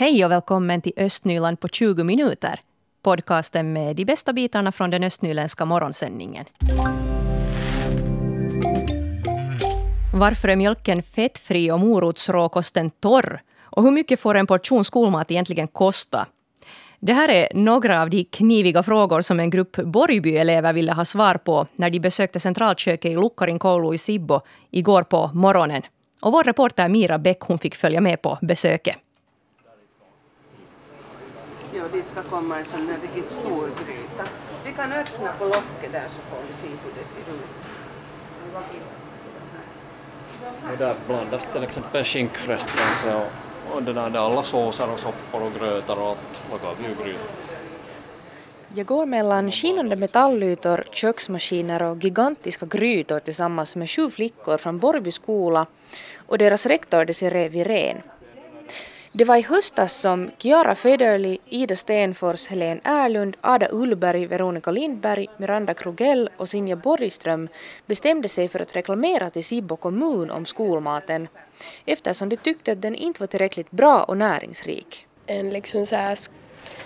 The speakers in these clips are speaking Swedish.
Hej och välkommen till Östnyland på 20 minuter. Podcasten med de bästa bitarna från den östnyländska morgonsändningen. Varför är mjölken fettfri och morotsråkosten torr? Och hur mycket får en portion skolmat egentligen kosta? Det här är några av de kniviga frågor som en grupp Borgbyelever ville ha svar på när de besökte centralköket i Lukkarin koulu i Sibbo igår på morgonen. Och vår reporter Mira Bäck hon fick följa med på besöket. Ja, dit ska komma en sån här riktigt stor gryta. Vi kan öppna på locket där så får vi se hur det ser ut. Och där blandas till exempel skinkfrestelse och, och det där, där alla såser och soppor och grötar och allt lagar vi ju gryta. Jag går mellan skinande metallytor, köksmaskiner och gigantiska grytor tillsammans med sju flickor från Borrby skola och deras rektor Desiree Virén. Det var i höstas som Chiara Federley, Ida Stenfors, Helene Erlund, Ada Ullberg, Veronica Lindberg, Miranda Krugell och Sinja Borgström bestämde sig för att reklamera till Sibbo kommun om skolmaten eftersom de tyckte att den inte var tillräckligt bra och näringsrik. En liksom så här,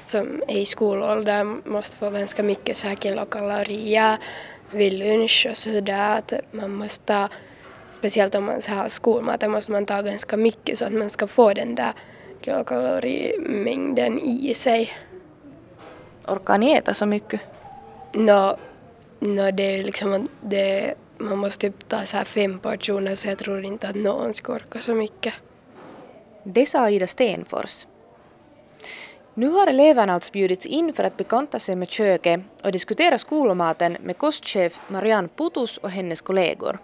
som är i skolåldern måste få ganska mycket så här kilokalorier vid lunch och sådär att man måste speciellt om man så har skolmat, måste man ta ganska mycket så att man ska få den där kilokalorie-mängden i sig. Orkar ni äta så mycket? Nå, nå det är liksom det, man måste typ ta så här fem portioner så jag tror inte att någon ska orka så mycket. Det sa Ida Stenfors. Nu har eleverna alltså bjudits in för att bekanta sig med köket och diskutera skolmaten med kostchef Marianne Putus och hennes kollegor.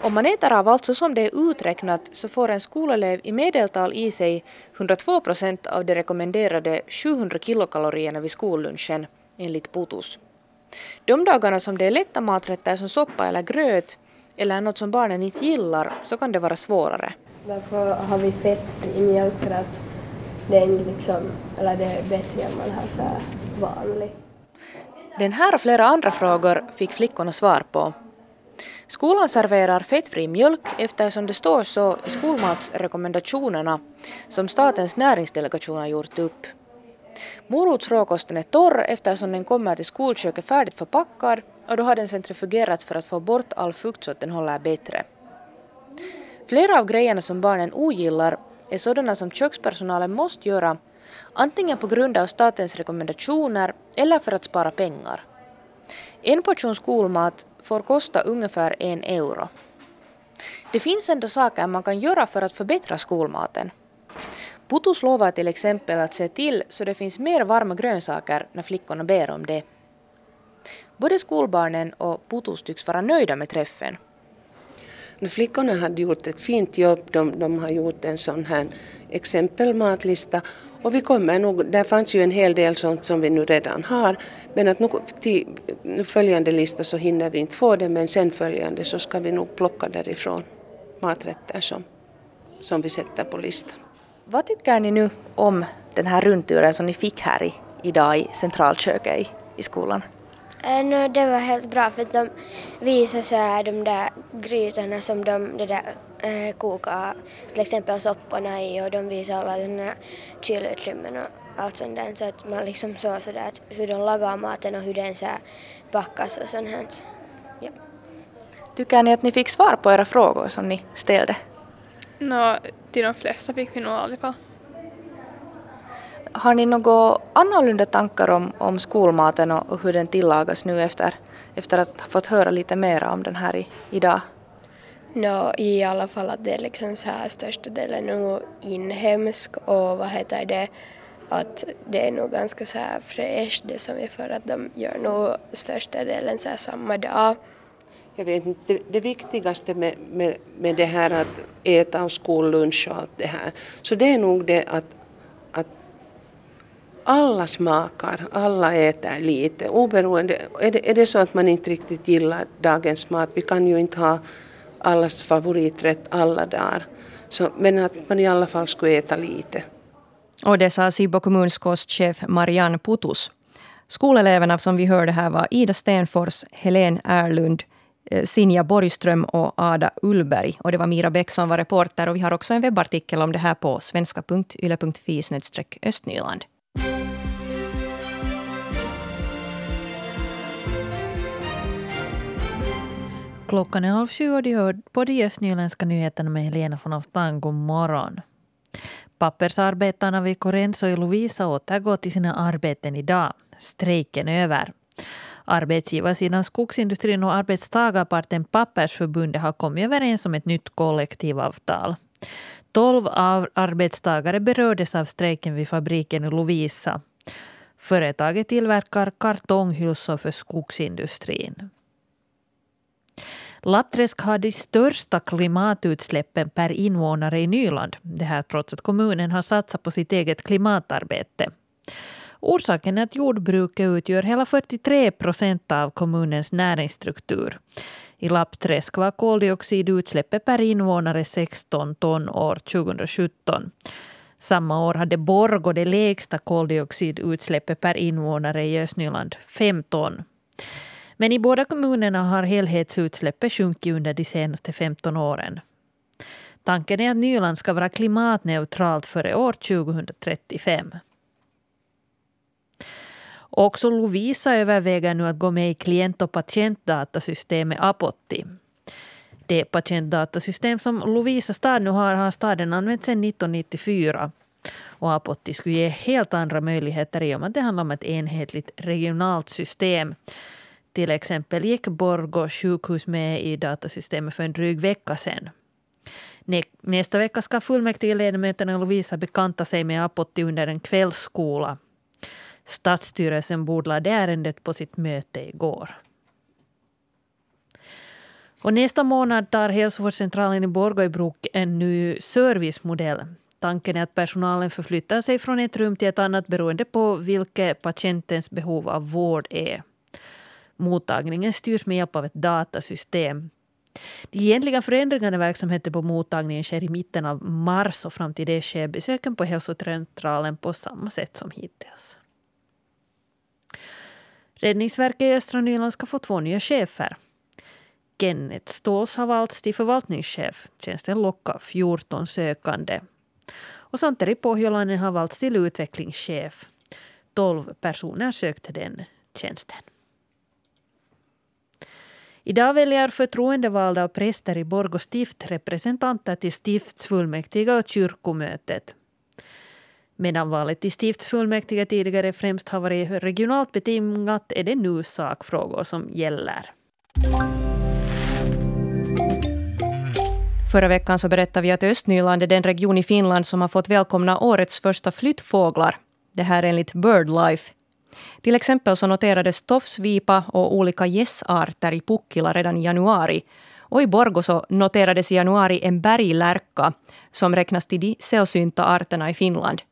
Om man äter av allt så som det är uträknat så får en skolelev i medeltal i sig 102 procent av de rekommenderade 700 kilokalorierna vid skollunchen enligt Putus. De dagarna som det är lätta maträtter som soppa eller gröt eller något som barnen inte gillar så kan det vara svårare. Varför har vi fettfri mjölk? För att det är, liksom, eller det är bättre än man har så här vanlig. Den här och flera andra frågor fick flickorna svar på Skolan serverar fettfri mjölk eftersom det står så i skolmatsrekommendationerna som Statens näringsdelegation har gjort upp. Morotsråkosten är torr eftersom den kommer till skolköket färdigt förpackad och då har den centrifugerats för att få bort all fukt så att den håller bättre. Flera av grejerna som barnen ogillar är sådana som kökspersonalen måste göra antingen på grund av statens rekommendationer eller för att spara pengar. En portion skolmat får kosta ungefär en euro. Det finns ändå saker man kan göra för att förbättra skolmaten. Putus lovar till exempel att se till så det finns mer varma grönsaker när flickorna ber om det. Både skolbarnen och Putus tycks vara nöjda med träffen. Flickorna hade gjort ett fint jobb. De, de har gjort en sån här exempelmatlista och vi kommer nog, där fanns ju en hel del sånt som vi nu redan har, men att nog till följande lista så hinner vi inte få det, men sen följande så ska vi nog plocka därifrån maträtter som, som vi sätter på listan. Vad tycker ni nu om den här rundturen som ni fick här i, idag i centralköket i, i skolan? Äh, no, det var helt bra för att de visade så här, de där grytorna som de det där, äh, kokar till exempel sopporna i och de visade alla de där kylutrymmen och allt sånt där så att man liksom såg sådär att hur de lagar maten och hur den så här packas och sånt här. Ja. Tycker ni att ni fick svar på era frågor som ni ställde? Nå, till de flesta fick vi nog i alla fall. Har ni några annorlunda tankar om, om skolmaten och, och hur den tillagas nu efter, efter att ha fått höra lite mer om den här i, idag? No, I alla fall att det är liksom så här största delen nog inhemsk och vad heter det att det är nog ganska så här fräscht det som är för att de gör nog största delen så här samma dag. Jag vet inte, det, det viktigaste med, med, med det här att äta och skollunch och allt det här, så det är nog det att alla smakar, alla äter lite, oberoende, är det, är det så att man inte riktigt gillar dagens mat, vi kan ju inte ha allas favoriträtt alla dagar, så, men att man i alla fall skulle äta lite. Och det sa Sibbo kommuns kostchef Marianne Putus. Skoleleverna som vi hörde här var Ida Stenfors, Helen Erlund, eh, Sinja Borgström och Ada Ullberg. Och det var Mira Bäck som var reporter. Och vi har också en webbartikel om det här på svenska.yle.fi östnyland. Klockan är halv sju och de hör på de östnyländska nyheterna med Helena von Aftan. God morgon. Pappersarbetarna vid Corenso i Lovisa återgår till sina arbeten idag. Strejken är över. Arbetsgivarsidan Skogsindustrin och arbetstagarparten Pappersförbundet har kommit överens om ett nytt kollektivavtal. Tolv arbetstagare berördes av strejken vid fabriken i Lovisa. Företaget tillverkar kartonghylsor för skogsindustrin. Lappträsk har de största klimatutsläppen per invånare i Nyland. Det här trots att kommunen har satsat på sitt eget klimatarbete. Orsaken är att jordbruket utgör hela 43 procent av kommunens näringsstruktur. I Lappträsk var koldioxidutsläppet per invånare 16 ton år 2017. Samma år hade Borgå det lägsta koldioxidutsläppet per invånare i Östnyland, 5 ton. Men i båda kommunerna har helhetsutsläppet sjunkit under de senaste 15 åren. Tanken är att Nyland ska vara klimatneutralt före år 2035. Också Lovisa överväger nu att gå med i klient och patientdatasystemet Apotti. Det patientdatasystem som Lovisa stad nu har har staden använt sedan 1994. Och Apotti skulle ge helt andra möjligheter i och med att det handlar om ett enhetligt regionalt system till exempel gick Borgå sjukhus med i datasystemet för en dryg vecka sedan. Nästa vecka ska fullmäktigeledamöterna Lovisa bekanta sig med Apotti under en kvällsskola. Stadsstyrelsen bordlade ärendet på sitt möte igår. Och nästa månad tar hälsovårdscentralen i Borgå i bruk en ny servicemodell. Tanken är att personalen förflyttar sig från ett rum till ett annat beroende på vilket patientens behov av vård är. Mottagningen styrs med hjälp av ett datasystem. De egentliga förändringarna i verksamheten på mottagningen sker i mitten av mars och fram till det sker besöken på hälsocentralen på samma sätt som hittills. Räddningsverket i östra Nyland ska få två nya chefer. Kenneth Ståls har valts till förvaltningschef. Tjänsten lockar 14 sökande. Och Santeri Pohjolainen har valts till utvecklingschef. 12 personer sökte den tjänsten. Idag väljer förtroendevalda och präster i Borgå stift representanter till stiftsfullmäktige och kyrkomötet. Medan valet till stiftsfullmäktige tidigare främst har varit regionalt betingat är det nu sakfrågor som gäller. Förra veckan så berättade vi att Östnyland är den region i Finland som har fått välkomna årets första flyttfåglar. Det här enligt BirdLife. Till exempel så noterades tofsvipa och olika gässarter i Pukkila redan i januari. Och i Borgå så noterades i januari en berglärka som räknas till de sällsynta arterna i Finland.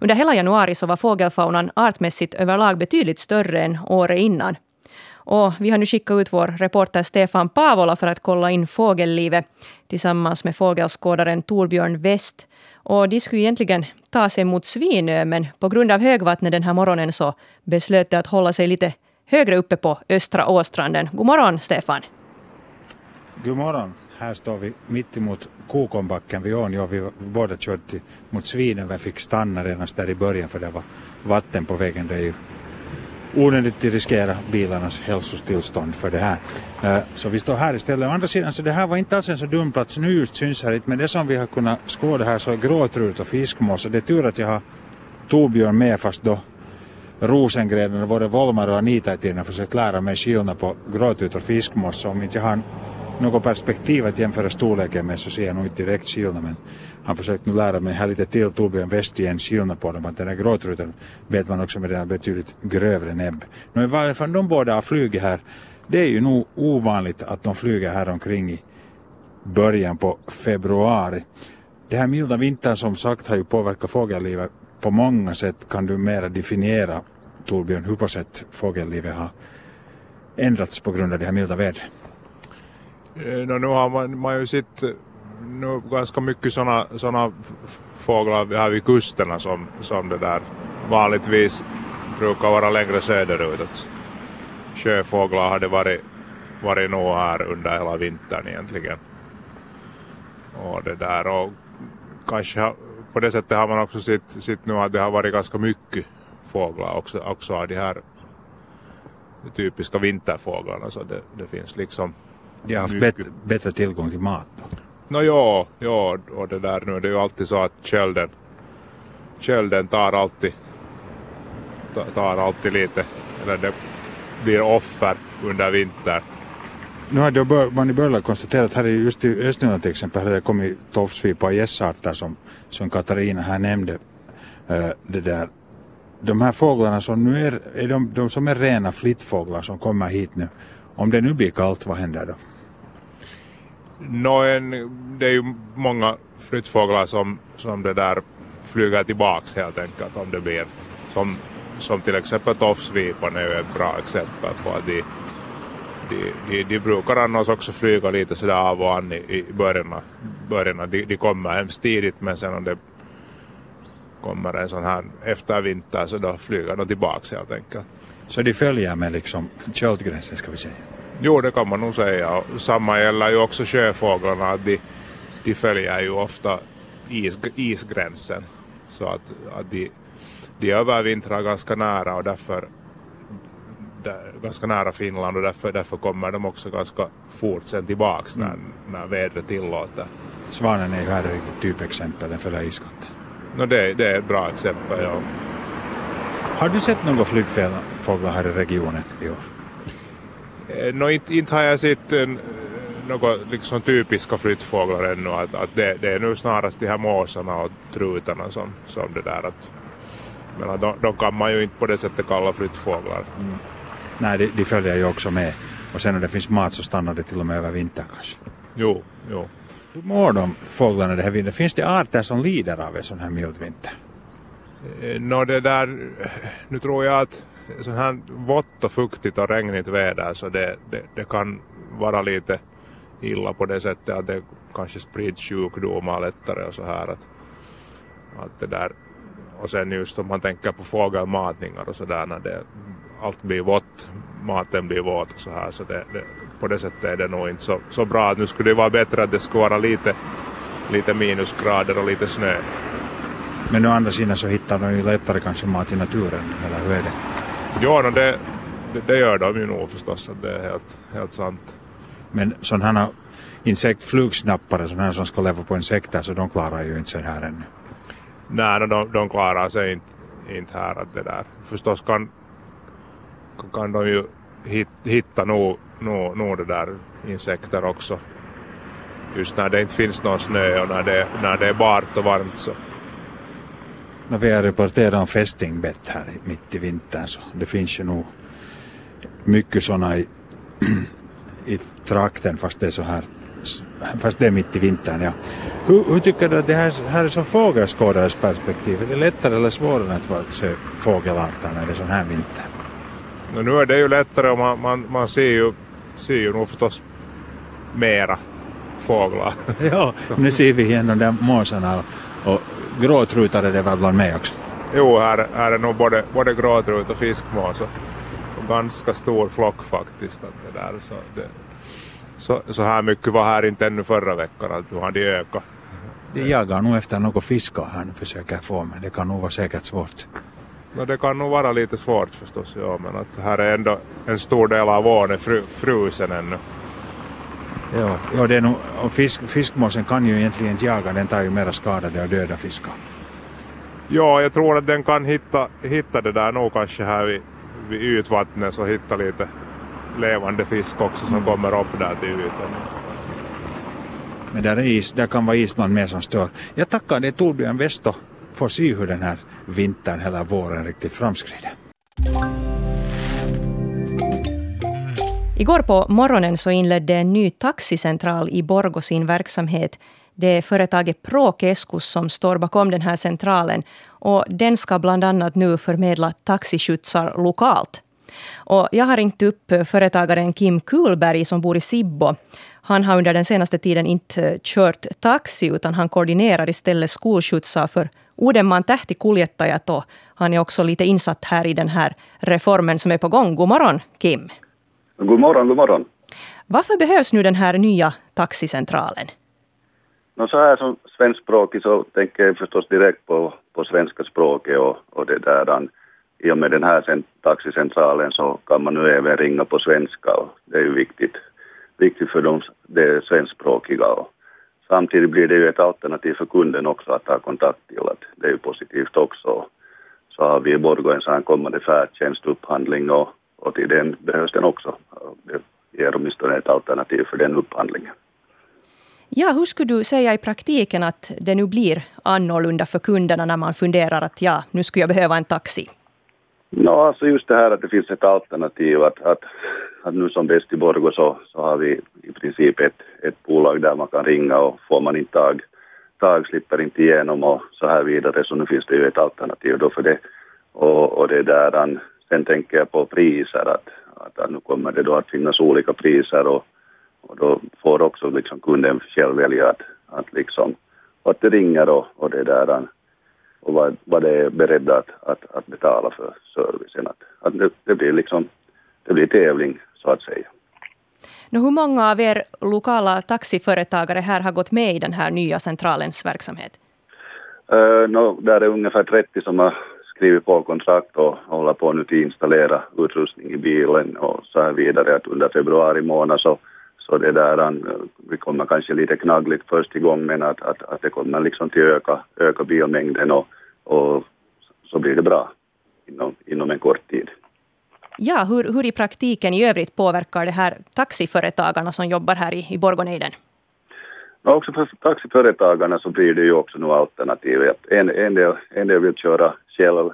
Under hela januari så var fågelfaunan artmässigt överlag betydligt större än året innan. Och vi har nu skickat ut vår reporter Stefan Pavola för att kolla in fågellivet tillsammans med fågelskådaren Torbjörn West. Och de skulle egentligen ta sig mot Svinö, men på grund av högvattnet den här morgonen så beslöt de att hålla sig lite högre uppe på östra Åstranden. God morgon, Stefan. God morgon. Här står vi mitt emot Kokonbacken vid ån. Ja, vi båda körde till, mot Svinö men fick stanna redan där i början för det var vatten på vägen. Det är ju onödigt riskera bilarnas hälsotillstånd för det här. Eh, så vi står här istället. Å andra sidan så det här var inte alls en så dum plats. Nu just syns här inte men det som vi har kunnat skåda här så är gråtrut och fiskmås. Så det är tur att jag har Torbjörn med fast då Rosengren och både Volmar och Anita i tiden försökt lära mig skillnad på gråtrut och fiskmås. Så om inte jag har något perspektiv att jämföra storleken med så ser jag nog inte direkt skillnad men han försökte nu lära mig här lite till Torbjörn West igen skillnad på dem att den där gråtruten vet man också med den betydligt grövre näbb. Men i varje fall de båda har flugit här. Det är ju nog ovanligt att de flyger här omkring i början på februari. Det här milda vintern som sagt har ju påverkat fågellivet på många sätt. Kan du mera definiera Torbjörn hur på sätt fågellivet har ändrats på grund av det här milda vädret? Eh, ja, nu har man, man ju sett eh, nu ganska mycket såna, såna fåglar här vid kusterna som, som det där vanligtvis brukar vara längre söderut. Sjöfåglar har det varit varit nog här under hela vintern egentligen. Och det där och kanske på det sättet har man också sett, sett nu att det har varit ganska mycket fåglar också, också av de här typiska vinterfåglarna så det, det finns liksom De har haft bättre tillgång till mat då? Nå ja, ja, och det där nu det är ju alltid så att kölden, kölden tar alltid tar alltid lite, eller det blir offer under vintern. Nu har man i början konstaterat att här just i Östnyland till exempel har det kommit toppsvipa gässarter som, som Katarina här nämnde. Det äh, där. De här fåglarna som nu är, är de, de som är rena flyttfåglar som kommer hit nu. Om det nu blir kallt, vad händer då? No, en, det är ju många flyttfåglar som, som det där flyger tillbaks helt enkelt om det blir som, som till exempel tofsvipan är ju ett bra exempel på att de, de, de, de brukar annars också flyga lite sådär av och an i, i början. början. De, de kommer hemskt tidigt men sen om det kommer en sån här eftervinter så då flyger de tillbaks helt enkelt. Så de följer med liksom köldgränsen ska vi säga? Jo, det kan man nog säga. Samma gäller ju också sjöfåglarna. Att de, de följer ju ofta is, isgränsen. Så att, att de, de övervintrar ganska nära och därför där, ganska nära Finland och därför, därför kommer de också ganska fort sen tillbaks när, mm. när vädret tillåter. Svanen är ju här ett typexempel, den följer iskanten. No, det, det är ett bra exempel, ja. Har du sett några flygfåglar här i regionen i år? Eh, no, inte, inte har jag sett eh, några liksom typiska flyttfåglar ännu. Att, att det, det, är nu snarast de här måsarna och trutarna som, som det där. Att, men de, de kan man ju inte på det sättet kalla flyttfåglar. Mm. Nej, de, de följer ju också med. Och sen när det finns mat så stannar det till och med över vintern kanske. Jo, jo. Hur mår de fåglarna det här vintern? Finns det arter som lider av en sån här mild vinter? Eh, nå det där, nu tror jag att så här vått och fuktigt och regnigt väder så det, det, det, kan vara lite illa på det sättet att det kanske sprids sjukdomar lättare och så här att, att det där och sen just om man tänker på fågelmatningar och så där när det, allt blir vått, maten blir våt och så här så det, det, på det sättet är det nog inte så, så bra. Nu skulle det vara bättre att det skulle vara lite, lite minusgrader och lite snö. Men å andra sidan så hittar de ju lättare kanske mat i naturen, eller hur är det? No, det, det, det gör de ju nog förstås, det är helt, helt sant. Men sådana här insektflugsnappare, sådana här som ska leva på insekter, så de klarar ju inte sig här ännu. Nej, no, de, de klarar sig inte, inte här. Att det där. Förstås kan, kan de ju hitta nog, nog, nog det där insekter också. Just när det inte finns någon snö och när det, när det är bart och varmt så vi har rapporterat om fästingbett här mitt i vintern så det finns ju nog mycket sådana i, i trakten fast det är så här fast det är mitt i vintern. Ja. Hur, hur tycker du att det här, här är som fågelskådares perspektiv? Är det lättare eller svårare att se fågelarter när det är sån här vinter? No, nu är det ju lättare och man, man, man ser, ju, ser ju nog förstås mera fåglar. ja, nu ser vi igen de där måsarna och, och gråtrutare det var bland mig också. Jo, här, här är nog både, både gråtrut och fiskmås och, och ganska stor flock faktiskt. Att det där, så, det, så, så här mycket var här inte ännu förra veckan, att nu har de ökat. De jagar nog efter något fiskar här nu försöker få, men det kan nog vara säkert svårt. No, det kan nog vara lite svårt förstås, ja, men att här är ändå en stor del av ån fru, frusen ännu. Ja, ja det är nog, och fisk, fiskmåsen kan ju egentligen inte jaga, den tar ju mera skadade och döda fiskar. Ja, jag tror att den kan hitta, hitta det där nog kanske här vid, vid ytvattnet så hitta lite levande fisk också som kommer upp där till ytan. Men där, är is, där kan vara island med som stör. Jag tackar dig Torbjörn Westo för se hur den här vintern eller våren riktigt framskrider. Igår på morgonen så inledde en ny taxicentral i Borgå sin verksamhet. Det är företaget ProKeskus som står bakom den här centralen. Och den ska bland annat nu förmedla taxiskjutsar lokalt. Och jag har ringt upp företagaren Kim Kulberg som bor i Sibbo. Han har under den senaste tiden inte kört taxi utan han koordinerar istället skolskjutsar för Uudenmaan tähtikuljettajat han är också lite insatt här i den här reformen som är på gång. God morgon Kim! God morgon, god morgon. Varför behövs nu den här nya taxicentralen? No, så här som svenskspråkig så tänker jag förstås direkt på, på svenska språket och, och det där. I och med den här taxicentralen så kan man nu även ringa på svenska och det är ju viktigt, viktigt för de, de svenskspråkiga. Och samtidigt blir det ju ett alternativ för kunden också att ta kontakt till. Att det är ju positivt också. Så har vi i Borgå en sån kommande färdtjänstupphandling och, och till den behövs den också. Det ger åtminstone ett alternativ för den upphandlingen. Ja, hur skulle du säga i praktiken att det nu blir annorlunda för kunderna när man funderar att ja, nu skulle jag behöva en taxi? No, alltså just det här att det finns ett alternativ att, att, att nu som bäst i Borgå så, så har vi i princip ett, ett bolag där man kan ringa och får man inte tag, tag slipper inte igenom och så här vidare så nu finns det ju ett alternativ då för det. Och, och det där, sen tänker jag på priser att, att, att nu kommer det då att finnas olika priser och och då får också liksom kunden själv välja att, att liksom att det ringer och, och det där och vad, vad det är beredda att, att, att betala för servicen. Att, att det, det, blir liksom, det blir tävling så att säga. Nu, hur många av er lokala taxiföretagare här har gått med i den här nya centralens verksamhet? Uh, no, där är ungefär 30 som har skrivit på kontrakt och håller på nu att installera utrustning i bilen och så här vidare. Att under februari månad så så det där, vi kommer kanske lite knaggligt först igång men att, att, att det kommer liksom till öka, öka bilmängden och, och så blir det bra inom, inom en kort tid. Ja, hur, hur i praktiken i övrigt påverkar det här taxiföretagarna som jobbar här i, i Borgonejden? Men också för taxiföretagarna så blir det ju också nu alternativ. En, en, del, en del vill köra själv,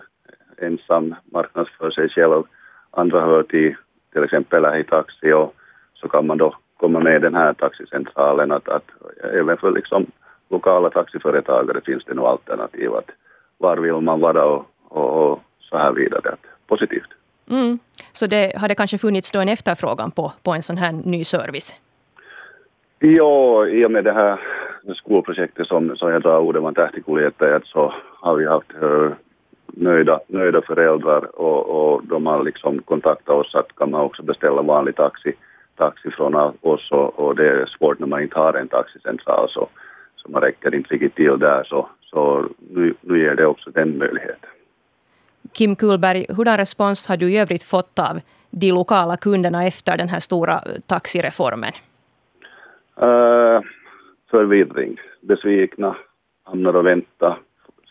ensam, marknadsför sig själv. Andra hör till till exempel här i taxi och så kan man då komma med i den här taxicentralen att, att även för liksom lokala taxiföretagare finns det nog alternativ att var vill man vara och, och, och så här vidare. Att, positivt. Mm. Så det hade kanske funnits då en efterfrågan på, på en sån här ny service? Ja, i och med det här skolprojektet som, som jag drar ordet man tähtikuljettajat så har vi haft uh, nöjda, nöjda föräldrar och, och de har liksom kontaktat oss att kan man också beställa vanlig taxi taxi från oss och, och, det är svårt när man inte har en taxicentral så, så man räcker inte riktigt till där så, så nu, nu ger det också den möjligheten. Kim Kullberg, hurdan respons har du i övrigt fått av de lokala kunderna efter den här stora taxireformen? Uh, förvirring, besvikna, hamnar och väntar,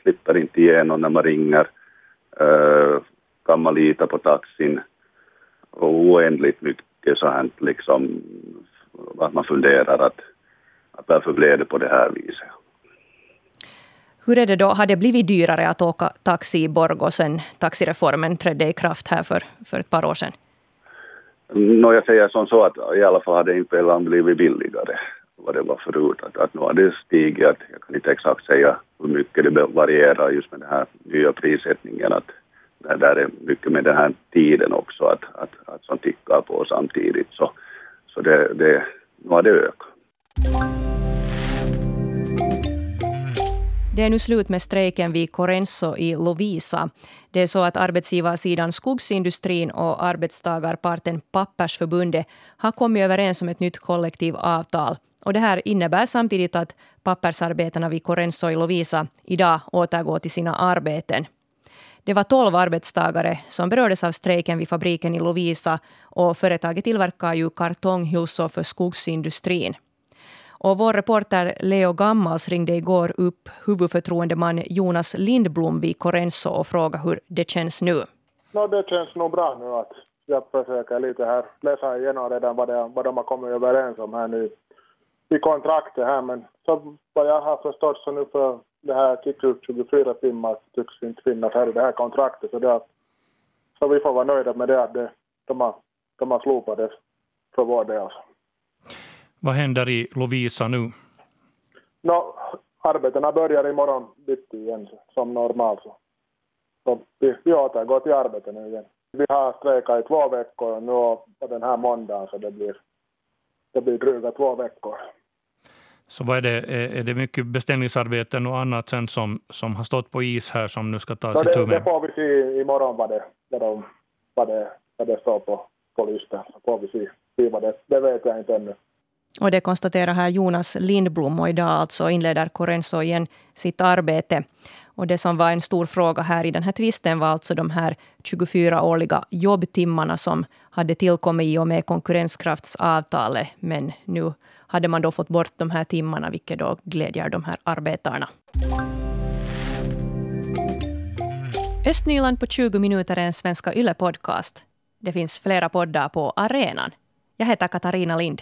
slipper inte igenom när man ringer. Uh, kan man lita på taxin? Och oändligt mycket mycket så här liksom att man funderar att, att varför blev det på det här viset. Hur är det då, har det blivit dyrare att åka taxi i Borgå sen taxireformen trädde i kraft här för, för ett par år sedan? No, jag säger som så att i alla fall har det inte blivit billigare vad det var förut. Att, att nu har det stigit, att jag kan inte exakt säga hur mycket det varierar just med den här nya prissättningen. Att det där är mycket med den här tiden också, att, att, att som tickar på samtidigt. Så, så det, det, nu har det ökat. Det är nu slut med strejken vid Corenso i Lovisa. Det är så att arbetsgivarsidan Skogsindustrin och arbetstagarparten Pappersförbundet har kommit överens om ett nytt kollektivavtal. Och det här innebär samtidigt att pappersarbetarna vid Corenso i Lovisa idag återgår till sina arbeten. Det var tolv arbetstagare som berördes av strejken vid fabriken i Lovisa och företaget tillverkar ju kartonghylsor för skogsindustrin. Och vår reporter Leo Gammals ringde igår upp huvudförtroendeman Jonas Lindblom vid Corenso och frågade hur det känns nu. No, det känns nog bra nu att jag försöker lite här läsa igenom redan vad, det, vad de har kommit överens om här nu i kontraktet här men så vad jag har förstått så nu för det här kickar 24 timmar tycks inte finnas här i det här kontraktet. Så, det, så vi får vara nöjda med det att det, de, har, de har slopat det för vår del. Vad händer i Lovisa nu? No, arbetena börjar imorgon bitti igen som normalt. Så. så vi, vi återgår till arbetet nu igen. Vi har strejkat i två veckor nu på den här måndagen så det blir, det blir dryga två veckor. Så vad är, det, är det mycket beställningsarbeten och annat sen som, som har stått på is här som nu ska tas no, itu med? Det får vi se imorgon vad det, vad de, vad det, vad det står på, på listan. Så får vi se. skriva det. Det vet jag inte ännu. Och det konstaterar här Jonas Lindblom och idag alltså inleder Corenso igen sitt arbete. Och det som var en stor fråga här i den här tvisten var alltså de här 24-åriga jobbtimmarna som hade tillkommit i och med konkurrenskraftsavtalet. Men nu hade man då fått bort de här timmarna, vilket då glädjer de här arbetarna. Östnyland på 20 minuter är en Svenska Yle-podcast. Det finns flera poddar på arenan. Jag heter Katarina Lind.